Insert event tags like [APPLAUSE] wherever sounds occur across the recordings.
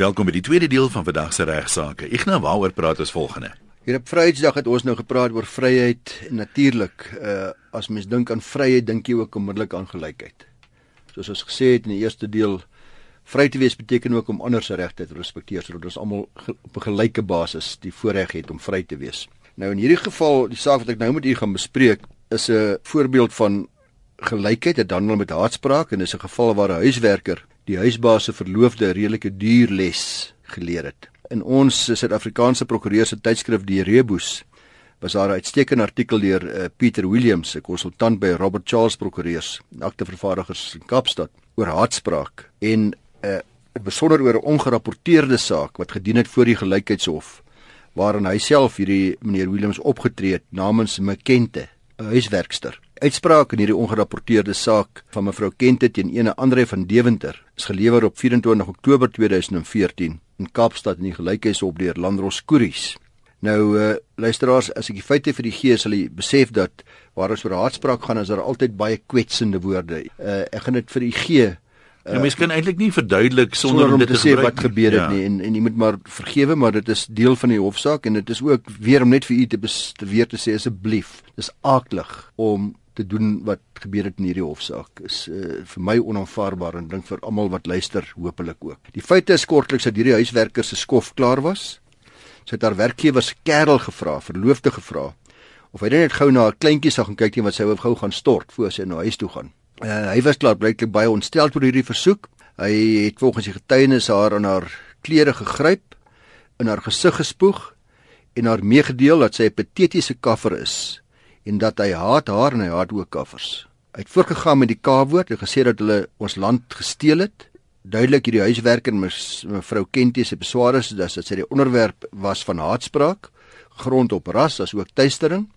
Welkom by die tweede deel van vandag se regsaake. Ek nou waaroor praat ons volgende. Hier op Vryheidsdag het ons nou gepraat oor vryheid en natuurlik uh as mens dink aan vryheid, dink jy ook onmiddellik aan gelykheid. Soos ons gesê het in die eerste deel, vry te wees beteken ook om ander se regte te respekteer sodat ons almal op 'n gelyke basis die voorreg het om vry te wees. Nou in hierdie geval, die saak wat ek nou met u gaan bespreek, is 'n voorbeeld van gelykheid. Dit handel met haatspraak en is 'n geval waar 'n huiswerker die huisbaas se verloofde 'n redelike duur les geleer het. In ons Suid-Afrikaanse prokureur se tydskrif Die Rebus was daar 'n uitstekende artikel deur uh, Pieter Williams, 'n konsultant by Robert Charles Prokureurs, aktevervaardigers in Kaapstad, oor haatspraak en 'n uh, besonder oor 'n ongerapporteerde saak wat gedien het voor die gelykheidshof waarin hy self hierdie meneer Williams opgetree het namens Mekente, 'n huiswerkster. Uitspraak in hierdie ongerapporteerde saak van mevrou Kente teen ene Andre van Deventer is gelewer op 24 Oktober 2014 in Kaapstad in die gelykheidshof deur Landros Koeries. Nou uh, luisteraars, as ek die feite vir die gee, sal jy besef dat waar ons oor haatspraak gaan, is daar altyd baie kwetsende woorde. Uh, ek gaan dit vir u gee Ja, mens kan eintlik nie verduidelik sonder, sonder om dit te sê wat gebeur het ja. nie en en jy moet maar vergewe maar dit is deel van die hofsaak en dit is ook weer om net vir u te, te weer te sê asseblief dis aaklig om te doen wat gebeur het in hierdie hofsaak is uh, vir my onaanvaarbaar en dink vir almal wat luister hopelik ook. Die feite is kortliks dat hierdie huiswerker se skof klaar was. Sy het haar werkgewer se kerel gevra, verloofde gevra of hy net gou na 'n kleintjie sal gaan kyk net wat sy wou gou gaan stort voor sy na huis toe gaan. Uh, hy was klaar blyklik baie ontstel oor hierdie versoek. Hy het volgens die getuienis haar aan haar klere gegryp, in haar gesig gespoeg en haar meegedeel dat sy 'n patetiese kaffer is en dat hy haat haar en hy haat ook kaffers. Hy het voorgegaan met die K-woord en gesê dat hulle ons land gesteel het. Duidelik hierdie huiswerker mevrou Kentie se besware is dat sy die onderwerp was van haatspraak grond op ras as ook tuistering.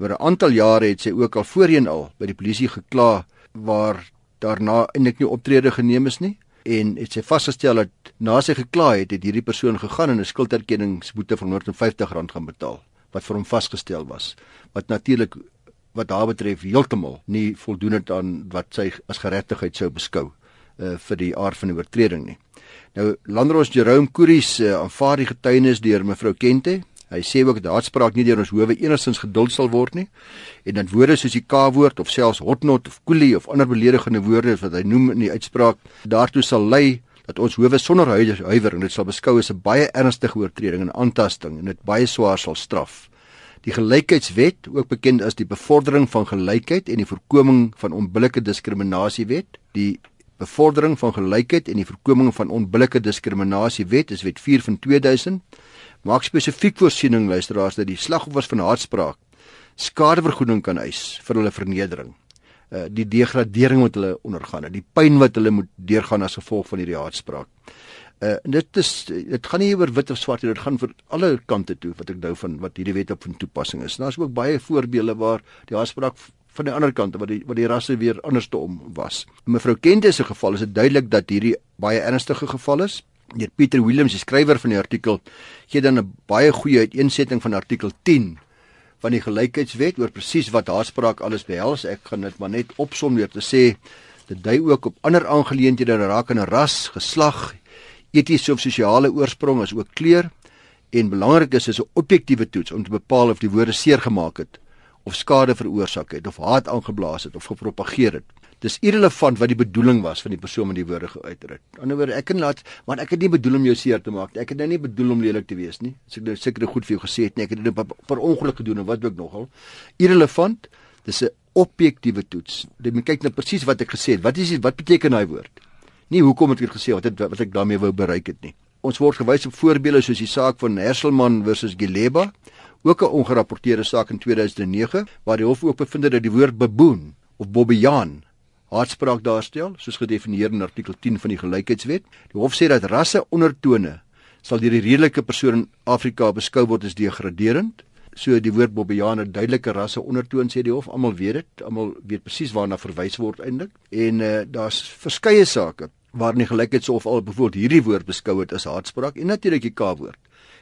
Oor 'n aantal jare het sy ook al voorheen al by die polisie gekla waar daarna eintlik nie optrede geneem is nie en het sy vasgestel dat na sy gekla het het hierdie persoon gegaan en 'n skulderkenningsboete van R150 gaan betaal wat vir hom vasgestel was wat natuurlik wat daar betref heeltemal nie voldoen het aan wat sy as geregtigheid sou beskou uh, vir die aard van die oortreding nie. Nou Landros Jerome Kuris uh, aanvaar die getuienis deur mevrou Kente. Hy sê ook dat haatspraak nie deur ons howe enigstens geduld sal word nie en dat woorde soos die K-woord of selfs hotnot of koelie of ander beledigende woorde wat hy noem in die uitspraak daartoe sal lei dat ons howe sonder huiwer en dit sal beskou as 'n baie ernstige oortreding en aantasting en dit baie swaar sal straf. Die gelykheidswet, ook bekend as die bevordering van gelykheid en die voorkoming van onbillike diskriminasiewet, die bevordering van gelykheid en die voorkoming van onbillike diskriminasiewet is wet 4 van 2000 maak spesifiek voorsiening luisteraars dat die slagoffers van haatspraak skadevergoeding kan eis vir hulle vernedering. Uh, die degradering wat hulle ondergaan het, die pyn wat hulle moet deurgaan as gevolg van hierdie haatspraak. Uh dit is dit gaan nie oor wit of swart nie, dit gaan vir alle kante toe wat ek nou van wat hierdie wet op van toepassing is. Daar's ook baie voorbeelde waar die haatspraak van die ander kant wat die wat die rasse weer anders te om was. In mevrou Kente se geval is dit duidelik dat hierdie baie ernstige geval is. Deur Pieter Williams, die skrywer van die artikel, gee dan 'n baie goeie uiteensetting van artikel 10 van die gelykheidswet oor presies wat haatspraak alles behels. Ek gaan dit maar net opsom weer te sê dit dui ook op ander aangeleenthede rakende ras, geslag, etiese of sosiale oorsprong as ook kleur en belangrik is is 'n objektiewe toets om te bepaal of die woorde seer gemaak het of skade veroorsaak het of haat aangeblaas het of gepropageer het. Dis irrelevant wat die bedoeling was van die persoon met die woorde geuiter het. Aan die ander wyse ek kan laat, maar ek het nie bedoel om jou seer te maak nie. Ek het nou nie bedoel om lelik te wees nie. As ek nou seker goed vir jou gesê het nie, ek het dit per ongeluk gedoen en wat ook nogal. Irrelevant. Dis 'n objektiewe toets. Jy moet kyk na presies wat ek gesê het. Wat is dit? Wat beteken daai woord? Nie hoekom het ek gesê wat het, wat ek daarmee wou bereik het nie. Ons word gewys op voorbeelde soos die saak van Herselman versus Gileba, ook 'n ongerapporteerde saak in 2009 waar die hof ook bevind het dat die woord baboon of bobbejaan haatspraak daarstel, soos gedefinieer in artikel 10 van die gelykheidswet. Die hof sê dat rasse ondertone sal deur die redelike persoon in Afrika beskou word as degraderend. So die woord Bobbejaan 'n duidelike rasse ondertoon sê die hof, almal weet dit, almal weet presies waarna verwys word eintlik. En uh, daar's verskeie sake waarin die gelykheidshof al byvoorbeeld hierdie woord beskou het as haatspraak en natuurlik die K-woord.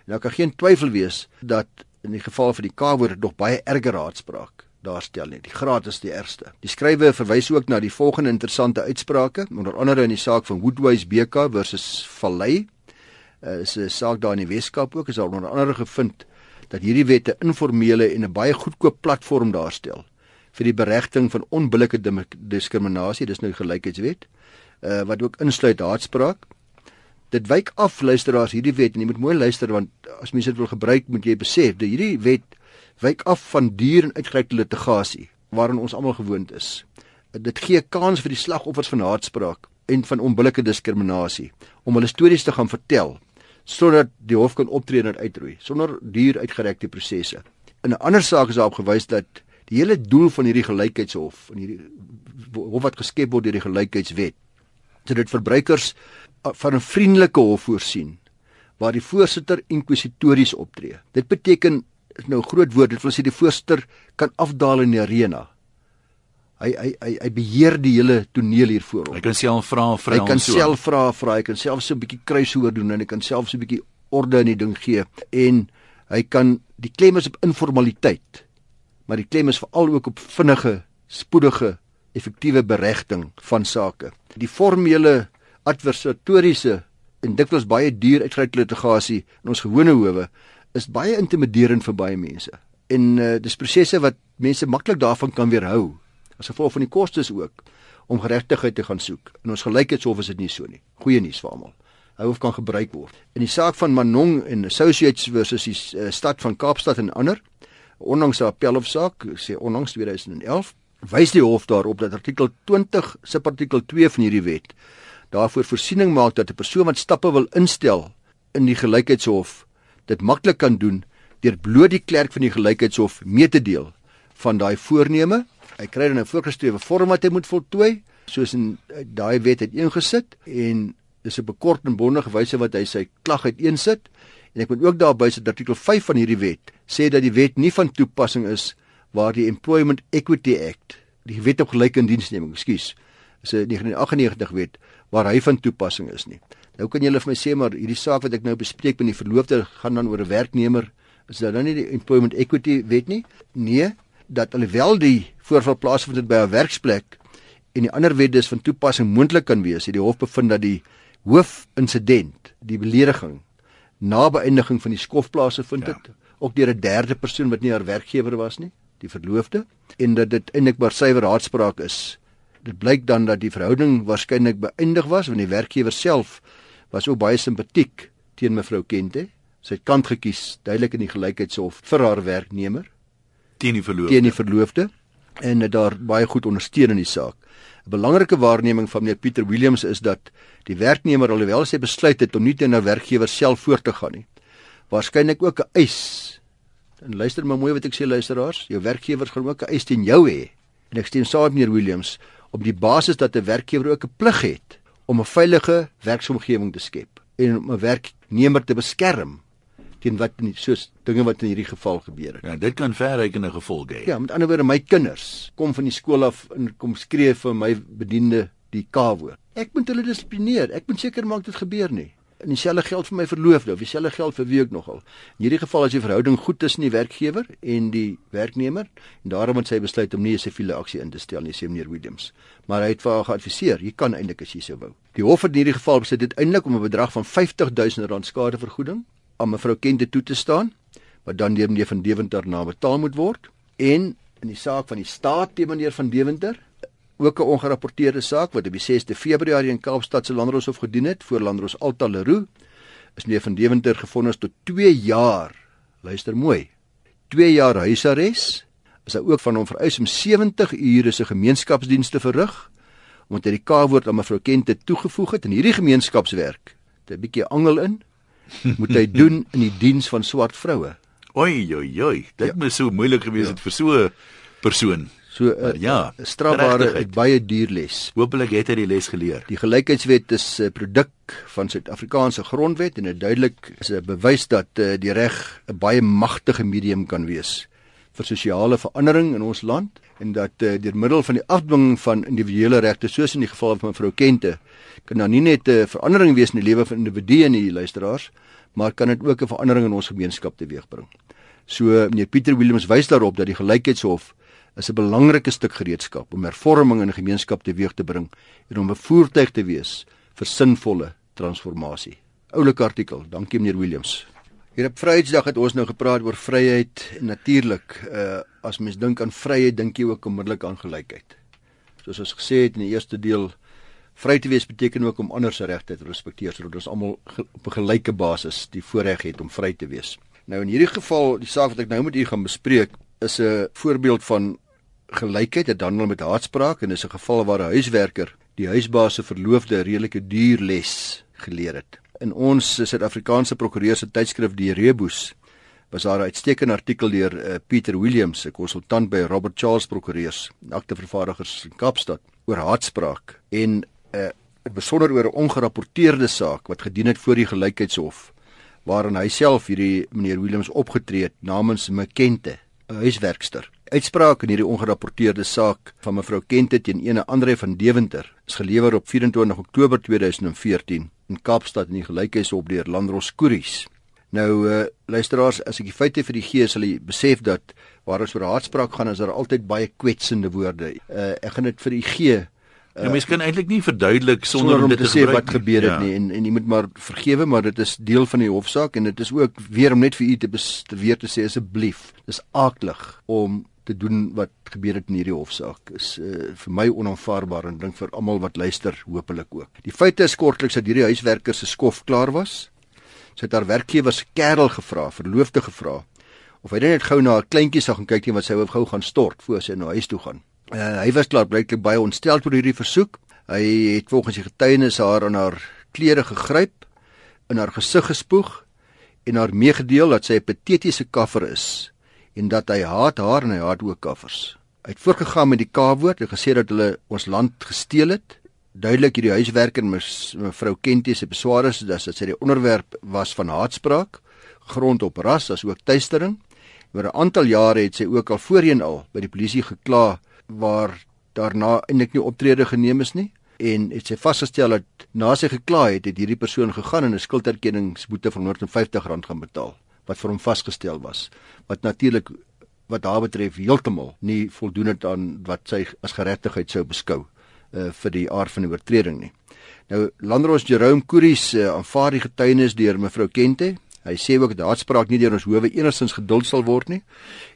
En daar kan geen twyfel wees dat in die geval van die K-woord nog baie erger haatspraak daarstel nie. Die graad is die ergste. Die skrywe verwys ook na die volgende interessante uitsprake, onder andere in die saak van Woodwise BK versus Valley. uh, is 'n saak daar in die Weskaap ook is daar onder andere gevind dat hierdie wet 'n informele en 'n baie goedkoop platform daarstel vir die beregting van onbillike diskriminasie, dis nou die gelykheidswet, uh, wat ook insluit haatspraak. Dit wyk af luisteraars hierdie wet en jy moet mooi luister want as mense dit wil gebruik, moet jy besef dat hierdie wet wyk af van duur en uitgerekte litigasie waaraan ons almal gewoond is. Dit gee kans vir die slagoffers van haatspraak en van onbillike diskriminasie om hulle stories te gaan vertel sodat die hof kan optree en uitroei sonder duur uitgerekte prosesse. In 'n ander saak is daarop gewys dat die hele doel van hierdie gelykheidshof en hierdie hof wat geskep word deur die gelykheidswet sodat verbruikers uh, van 'n vriendelike hof voorsien waar die voorsitter inquisitories optree. Dit beteken is nou 'n groot woord, dit wil sê die voorsitter kan afdaal in die arena hy hy hy hy beheer die hele toneel hier voor hom. Hy kan self vra vra. Hy kan self vra vra, hy kan self so 'n bietjie kruishoor doen en hy kan self so 'n bietjie orde in die ding gee en hy kan die klem is op informaliteit. Maar die klem is veral ook op vinnige, spoedige, effektiewe beregting van sake. Die formele adversatoriese en dikwels baie duur uitgereikte litigasie in ons gewone howe is baie intimiderend vir baie mense. En uh, dis prosesse wat mense maklik daarvan kan weerhou as gevolg van die kostes ook om geregtigheid te gaan soek. In ons gelykheidshof is dit nie so nie. Goeie nuus vir almal. Hy hoef kan gebruik word. In die saak van Manong en Associates versus die uh, stad van Kaapstad en ander, ondanks 'n appelhofsaak, sê ondanks 2011, wys die hof daarop dat artikel 20 subartikel 2 van hierdie wet daarvoor voorsiening maak dat 'n persoon wat stappe wil instel in die gelykheidshof dit maklik kan doen deur bloot die klerk van die gelykheidshof mee te deel van daai voorneme Hy kry dan 'n voorgeskrewe vorm wat hy moet voltooi, soos in eh, daai wet het ingesit en dis 'n bekort en bondige wyse wat hy sy klag uiteensit. En ek moet ook daarby sit artikel 5 van hierdie wet sê dat die wet nie van toepassing is waar die Employment Equity Act, die wet op gelyke indiensneming, ekskuus, is 'n 1998 wet waar hy van toepassing is nie. Nou kan julle vir my sê maar hierdie saak wat ek nou bespreek met die verloofde gaan dan oor 'n werknemer is dit dan nie die Employment Equity wet nie? Nee, dat alhoewel die voorval plaasvind dit by 'n werksplek en die ander wet dis van toepassing moontlik kan wees, het die hof bevind dat die hoofinsident, die belediging na beëindiging van die skofplase vind dit ja. ook deur 'n derde persoon wat nie haar werkgewer was nie, die verloofde, en dat dit eintlik maar suiwer haatspraak is. Dit blyk dan dat die verhouding waarskynlik beëindig was want die werkgewer self was ook baie simpatiek teen mevrou Kente. Sy het kant gekies duidelik in die gelykheidshof vir haar werknemer teen die verloofde. Teen die verloofde en het daar baie goed ondersteun in die saak. 'n Belangrike waarneming van meneer Pieter Williams is dat die werknemer alhoewel sy besluit het om nie teen 'n werkgewer self voort te gaan nie, waarskynlik ook 'n eis. En luister maar mooi wat ek sê luisteraars, jou werkgewer gaan ook 'n eis teen jou hê. En ek stem saam met meneer Williams op die basis dat 'n werkgewer ook 'n plig het om 'n veilige werksomgewing te skep en om 'n werknemer te beskerm teen wat nie soos dinge wat in hierdie geval gebeur het. Ja, dit kan verrykende gevolge hê. Ja, met ander woorde my kinders kom van die skool af en kom skree vir my bediende die K-woord. Ek moet hulle dissiplineer. Ek moet seker maak dit gebeur nie. En dieselfde geld vir my verloofde of dieselfde geld vir wie ook nogal. In hierdie geval as die verhouding goed tussen die werkgewer en die werknemer en daarom het sy besluit om nie 'n siviele aksie in te stel nie, sê meneer Williams. Maar hy het vir haar geadviseer, jy kan eintlik as jy sou wou. Die hof het in hierdie geval besluit dit eintlik om 'n bedrag van 50000 rand skadevergoeding aan mevrou Kente toe te staan wat dan deur meneer van Deventer na betaal moet word en in die saak van die staat teen meneer van Deventer ook 'n ongerapporteerde saak wat op die 6de Februarie in Kaapstad se Landdroshof gedien het voor Landdros Alta Leroux is meneer van Deventer gevonnis tot 2 jaar luister mooi 2 jaar huisarrest is hy ook van hom vereis om 70 ure se gemeenskapsdienste verrig omdat hy die K-woord aan mevrou Kente toegevoeg het en hierdie gemeenskapswerk 'n bietjie angel in moet hy [LAUGHS] doen in die diens van swart vroue. Oi oi oi, dit ja. moet so moeilik gewees ja. het vir so 'n persoon. So uh, ja, strafbare het baie duur les. Hoopelik het hy die les geleer. Die gelykheidswet is 'n produk van Suid-Afrikaanse grondwet en dit duidelik is 'n bewys dat uh, die reg 'n baie magtige medium kan wees vir sosiale verandering in ons land en dat uh, deur middel van die afdwing van individuele regte soos in die geval van mevrou Kente kan dan nie net 'n verandering wees in die lewe van individue en die luisteraars, maar kan dit ook 'n verandering in ons gemeenskap teweegbring. So meneer Pieter Williams wys daarop dat die gelykheidshof is 'n belangrike stuk gereedskap om hervorming in 'n gemeenskap teweeg te bring en om 'n voertuig te wees vir sinvolle transformasie. Oulike artikel. Dankie meneer Williams. Hier op Vryheidsdag het ons nou gepraat oor vryheid en natuurlik uh as mens dink aan vryheid dink jy ook onmiddellik aan gelykheid. Soos ons gesê het in die eerste deel vry te wees beteken ook om ander se regte te respekteer sodat ons almal op 'n gelyke basis die voorreg het om vry te wees. Nou in hierdie geval, die saak wat ek nou met u gaan bespreek, is 'n voorbeeld van gelykheid, dit handel met haatspraak en is 'n geval waar 'n huiswerker die huisbaas se verloofde 'n redelike duur les geleer het. In ons Suid-Afrikaanse prokureur se tydskrif Die Rebus was daar 'n uitstekende artikel deur uh, Pieter Williams, 'n konsultant by Robert Charles Prokureurs, aktevervaardigers in Kaapstad, oor haatspraak en 'n uh, besonder oor 'n ongerapporteerde saak wat gedien het voor die gelykheidshof waarin hy self hierdie meneer Williams opgetree het namens Mekente, 'n huiswerkster. Uitspraak in hierdie ongerapporteerde saak van mevrou Kente teen ene Andre van Deventer is gelewer op 24 Oktober 2014 in Kaapstad in die gelykheidshof deur Landros Koeries. Nou uh, luisteraars, as ek die feite vir die gee, sal jy besef dat waar ons oor haatspraak gaan, is daar altyd baie kwetsende woorde. Uh, ek gaan dit vir u gee Ja, mens kan eintlik nie verduidelik sonder, sonder om dit te sê wat gebeur het ja. nie en en jy moet maar vergewe maar dit is deel van die hofsaak en dit is ook weer om net vir u te, te weer te sê asseblief dis aaklig om te doen wat gebeur het in hierdie hofsaak is uh, vir my onaanvaarbaar en dink vir almal wat luister hopelik ook. Die feite is kortliks dat hierdie huiswerker se skof klaar was. Sy het haar werkgewer se kerel gevra verloofde gevra of hy net gou na 'n kleintjie sou gaan kyk net wat sy wou gou gaan stort voor sy na huis toe gaan. Uh, hy was klaar blyklik baie ontstel oor hierdie versoek. Hy het volgens die getuienis haar aan haar klere gegryp, in haar gesig gespoeg en haar meegedeel dat sy 'n patetiese kaffer is en dat hy haat haar en hy haat ook kaffers. Hy het voorgegaan met die K-woord en gesê dat hulle ons land gesteel het. Duidelik hierdie huiswerker mevrou Kentie se besware is dat sy die onderwerp was van haatspraak grond op ras as ook tuistering. Oor 'n aantal jare het sy ook al voorheen al by die polisie gekla waar daarna eintlik nie optrede geneem is nie en het sy vasgestel dat na sy gekla het het hierdie persoon gegaan en 'n skulderkenningsboete van R150 gaan betaal wat vir hom vasgestel was wat natuurlik wat haar betref heeltemal nie voldoen het aan wat sy as geregtigheid sou beskou uh, vir die aard van die oortreding nie. Nou Landros Jerome Kuries uh, aanvaar die getuienis deur mevrou Kente Hy sê ook dat haatspraak nie deur ons howe enigstens geduld sal word nie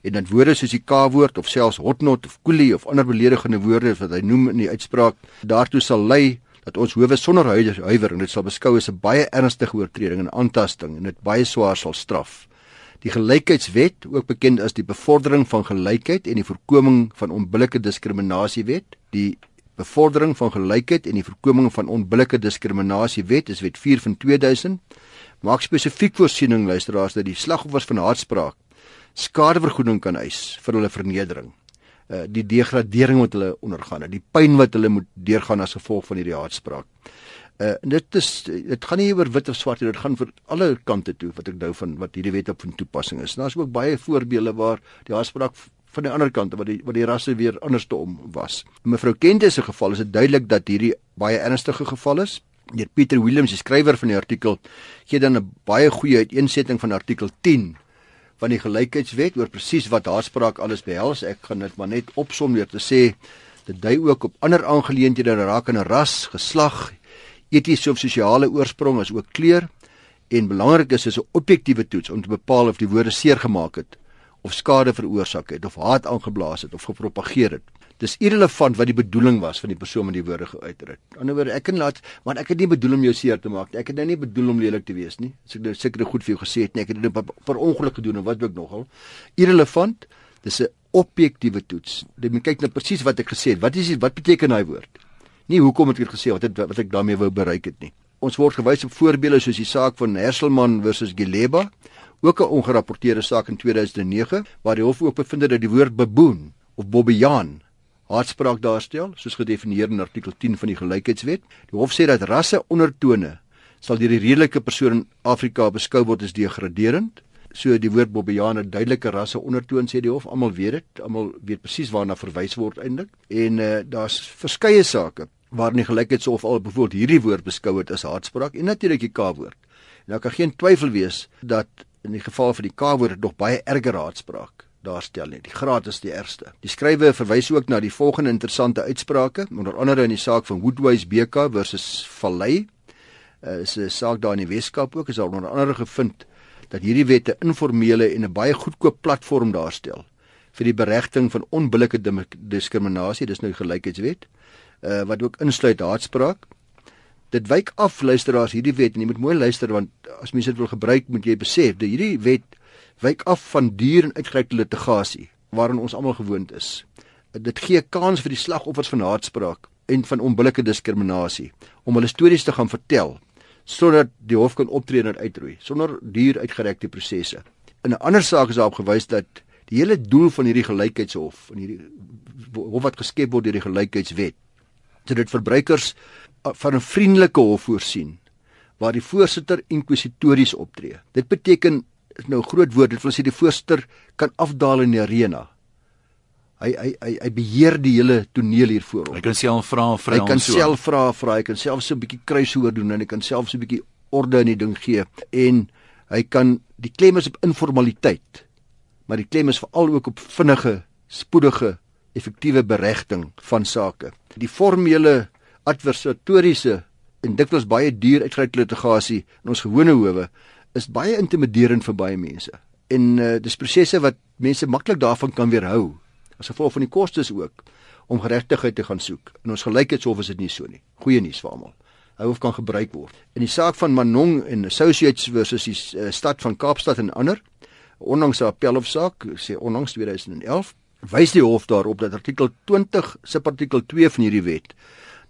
en dat woorde soos die K-woord of selfs hotnot of koelie of ander beledigende woorde wat hy noem in die uitspraak daartoe sal lei dat ons howe sonder huiwer en dit sal beskou as 'n baie ernstige oortreding en aantasting en dit baie swaar sal straf. Die gelykheidswet, ook bekend as die bevordering van gelykheid en die voorkoming van onbillike diskriminasie wet, die bevordering van gelykheid en die voorkoming van onbillike diskriminasie wet is wet 4 van 2000 maak spesifiek voorsiening luisteraars dat die slagoffers van haatspraak skadevergoeding kan eis vir hulle vernedering. Uh die degradering wat hulle ondergaan het, die pyn wat hulle moet deurgaan as gevolg van hierdie haatspraak. Uh dit is dit gaan nie oor wit of swart nie, dit gaan vir alle kante toe wat ek nou van wat hierdie wet op van toepassing is. Daar's ook baie voorbeelde waar die haatspraak van die ander kant wat die wat die rasse weer anders te om was. In mevrou Kente se geval is dit duidelik dat hierdie baie ernstige geval is deur Pieter Williams, die skrywer van die artikel, gee dan 'n baie goeie uiteensetting van artikel 10 van die gelykheidswet oor presies wat haatspraak alles behels. Ek gaan dit maar net opsom deur te sê dit dui ook op ander aangeleenthede rakende ras, geslag, etiese of sosiale oorsprong as ook kleur en belangrik is is 'n objektiewe toets om te bepaal of die woorde seer gemaak het of skade veroorsaak het of haat aangeblaas het of gepropageer het dis irrelevant wat die bedoeling was van die persoon wat die woorde geuiter het. Aan die ander woorde, ek kan laat, maar ek het nie bedoel om jou seer te maak nie. Ek het nou nie bedoel om lelik te wees nie. As ek nou seker goed vir jou gesê het nie, ek het dit per ongeluk gedoen en wat ook nogal. Irrelevant. Dis 'n objektiewe toets. Jy moet kyk na presies wat ek gesê het. Wat is wat beteken daai woord? Nie hoekom het ek dit gesê wat het, wat ek daarmee wou bereik het nie. Ons word gewys op voorbeelde soos die saak van Herselman versus Gileba, ook 'n ongerapporteerde saak in 2009 waar die hof ook bevind het dat die woord baboon of bobbejaan haatspraak daarstel, soos gedefinieer in artikel 10 van die Gelykheidswet. Die hof sê dat rasse ondertone sal deur die redelike persoon in Afrika beskou word as degraderend. So die woord Bobbejaan 'n duidelike rasse ondertoon sê die hof, almal weet dit, almal weet presies waarna verwys word eintlik. En uh, daar's verskeie sake waar die Gelykheidshof al bevoel hierdie woord beskou het as haatspraak en natuurlik die K-woord. Daar kan geen twyfel wees dat in die geval van die K-woord nog baie erger haatspraak daarstel nie. Die graad is die ergste. Die skrywer verwys ook na die volgende interessante uitsprake, onder andere in die saak van Woodwise BK versus Valley. uh, is 'n saak daar in die Weskaap ook is daar onder andere gevind dat hierdie wet 'n informele en 'n baie goedkoop platform daarstel vir die beregting van onbillike diskriminasie, dis nou die gelykheidswet, uh, wat ook insluit haatspraak. Dit wyk af luisteraars hierdie wet en jy moet mooi luister want as mense dit wil gebruik, moet jy besef dat hierdie wet wyk af van duur en uitgerekte litigasie waarin ons almal gewoond is. Dit gee kans vir die slagoffers van haatspraak en van onbillike diskriminasie om hulle stories te gaan vertel sodat die hof kan optree en uitroei sonder duur uitgerekte prosesse. In 'n ander saak is daar opgewys dat die hele doel van hierdie gelykheidshof en hierdie hof wat geskep word deur die gelykheidswet sodat verbruikers van 'n vriendelike hof voorsien waar die voorsitter inquisitories optree. Dit beteken nou groot woord, dit wil sê die voorsitter kan afdaal in die arena hy hy hy hy beheer die hele toneel hier voor hom. Hy kan self vra vra hy kan self vra vra hy kan self so 'n bietjie kruishoor doen en hy kan self so 'n bietjie orde in die ding gee en hy kan die klem is op informaliteit maar die klem is veral ook op vinnige spoedige effektiewe beregting van sake. Die formele adversatoriese en dikwels baie duur uitgereikte litigasie in ons gewone howe is baie intimiderend vir baie mense. En uh, dis prosesse wat mense maklik daarvan kan weerhou as gevolg van die kostes ook om geregtigheid te gaan soek. In ons gelykheidshof is dit nie so nie. Goeie nuus vir almal. Hy hoef kan gebruik word. In die saak van Manong en Associates versus die uh, stad van Kaapstad en ander, ondanks 'n appelhofsaak, sê ondanks 2011, wys die hof daarop dat artikel 20 subartikel 2 van hierdie wet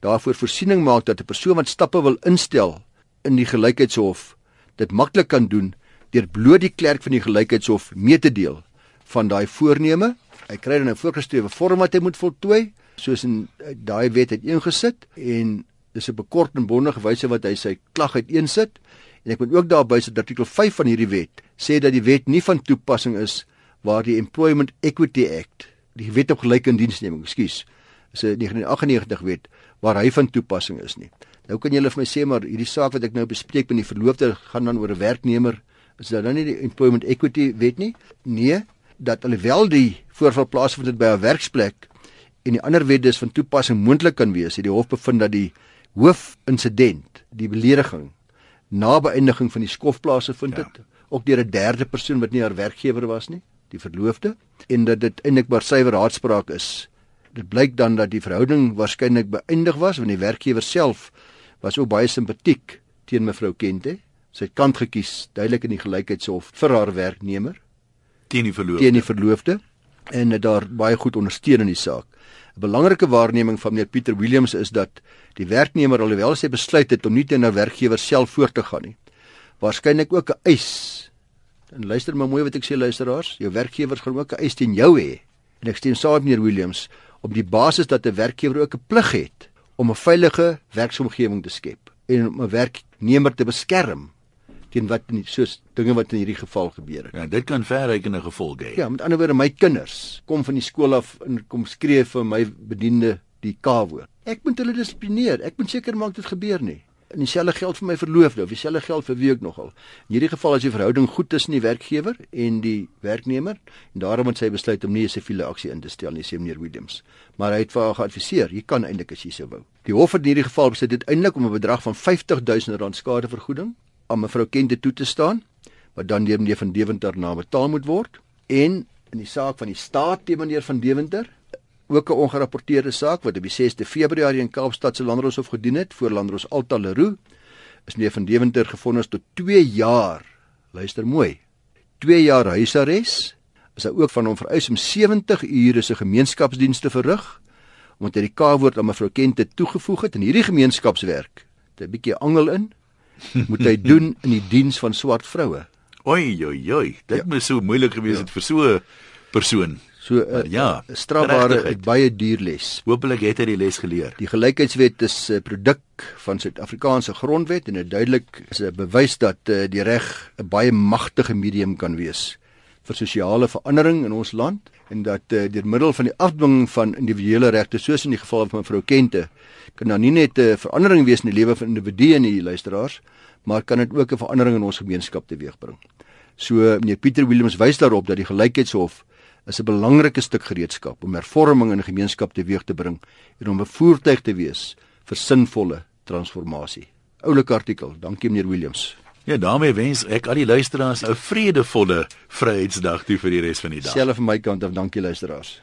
daarvoor voorsiening maak dat 'n persoon wat stappe wil instel in die gelykheidshof dit maklik kan doen deur bloot die klerk van die gelykheidshof mee te deel van daai voorneme Hy kry dan 'n voorgeskrewe vorm wat hy moet voltooi, soos in eh, daai wet het ingesit en dis 'n bekort en bondige wyse wat hy sy klag uiteensit. En ek moet ook daarby sit artikel 5 van hierdie wet sê dat die wet nie van toepassing is waar die Employment Equity Act, die wet op gelyke indiensneming, ekskuus, is 'n 1998 wet waar hy van toepassing is nie. Nou kan julle vir my sê maar hierdie saak wat ek nou bespreek met die verloofde gaan dan oor 'n werknemer, is dit dan nie die Employment Equity wet nie? Nee, dat alhoewel die voorval plaasvind by 'n werksplek en die ander wet dus van toepassing moontlik kan wees, het die hof bevind dat die hoofinsident, die belediging na beëindiging van die skofplase vind dit ja. ook deur 'n derde persoon wat nie haar werkgewer was nie, die verloofde, en dat dit eintlik maar suiwer haatspraak is. Dit blyk dan dat die verhouding waarskynlik beëindig was want die werkgewer self was ook baie simpatiek teen mevrou Kente. Sy het kant gekies duidelik in die gelykheidshof vir haar werknemer teen die verloofde. Teen die verloofde en het daar baie goed ondersteun in die saak. 'n Belangrike waarneming van meneer Pieter Williams is dat die werknemer alhoewel sy besluit het om nie teen 'n werkgewer self voort te gaan nie, waarskynlik ook 'n eis. En luister maar mooi wat ek sê luisteraars, jou werkgewer gaan ook 'n eis teen jou hê. En ek stem saam met meneer Williams op die basis dat 'n werkgewer ook 'n plig het om 'n veilige werksomgewing te skep en om 'n werknemer te beskerm teen wat nie soos dinge wat in hierdie geval gebeur het. Ja, dit kan verrykende gevolge hê. Ja, met ander woorde my kinders kom van die skool af en kom skree vir my bediende die K-woord. Ek moet hulle dissiplineer. Ek moet seker maak dit gebeur nie. En dieselfde geld vir my verloofde of dieselfde geld vir wie ook nogal. In hierdie geval is die verhouding goed tussen die werkgewer en die werknemer en daarom het sy besluit om nie 'n siviele aksie in te stel nie, sê meneer Williams. Maar hy het vir haar geadviseer, jy kan eintlik as jy sou wou. Die hof het in hierdie geval besluit dit eintlik om 'n bedrag van 50 000 rand skadevergoeding aan mevrou Kente toe te staan wat dan deur meneer van Deventer na betaal moet word en in die saak van die staat teen meneer van Deventer ook 'n ongerapporteerde saak wat op die 6de Februarie in Kaapstad se Landdroshof gedien het voor Landdros Alta Leroux is meneer van Deventer gevonnis tot 2 jaar luister mooi 2 jaar huisarrest is hy ook van hom vereis om 70 ure se gemeenskapsdienste verrig omdat hy die K-woord aan mevrou Kente toegevoeg het in hierdie gemeenskapswerk 'n bietjie angel in moet hy doen in die diens van swart vroue. Oi oi oi, dit ja. moet so moeilik gewees ja. het vir so 'n persoon. So uh, ja, strafbare het baie duur les. Hoopelik het hy die les geleer. Die gelykheidswet is 'n produk van Suid-Afrikaanse grondwet en dit duidelik is 'n bewys dat uh, die reg 'n baie magtige medium kan wees vir sosiale verandering in ons land en dat uh, deur middel van die afdwinging van individuele regte soos in die geval van mevrou Kente kan dan nie net 'n verandering wees in die lewe van individue en die luisteraars maar kan dit ook 'n verandering in ons gemeenskap teweegbring. So meneer Pieter Williams wys daarop dat die gelykheidshof is 'n belangrike stuk gereedskap om hervorming in 'n gemeenskap teweeg te bring en om 'n voertuig te wees vir sinvolle transformasie. Oulike artikel. Dankie meneer Williams. Ja, daarmee wens ek al die luisteraars 'n vredevolle Vryheidsdag toe vir die res van die dag. Selfe van my kant af, dankie luisteraars.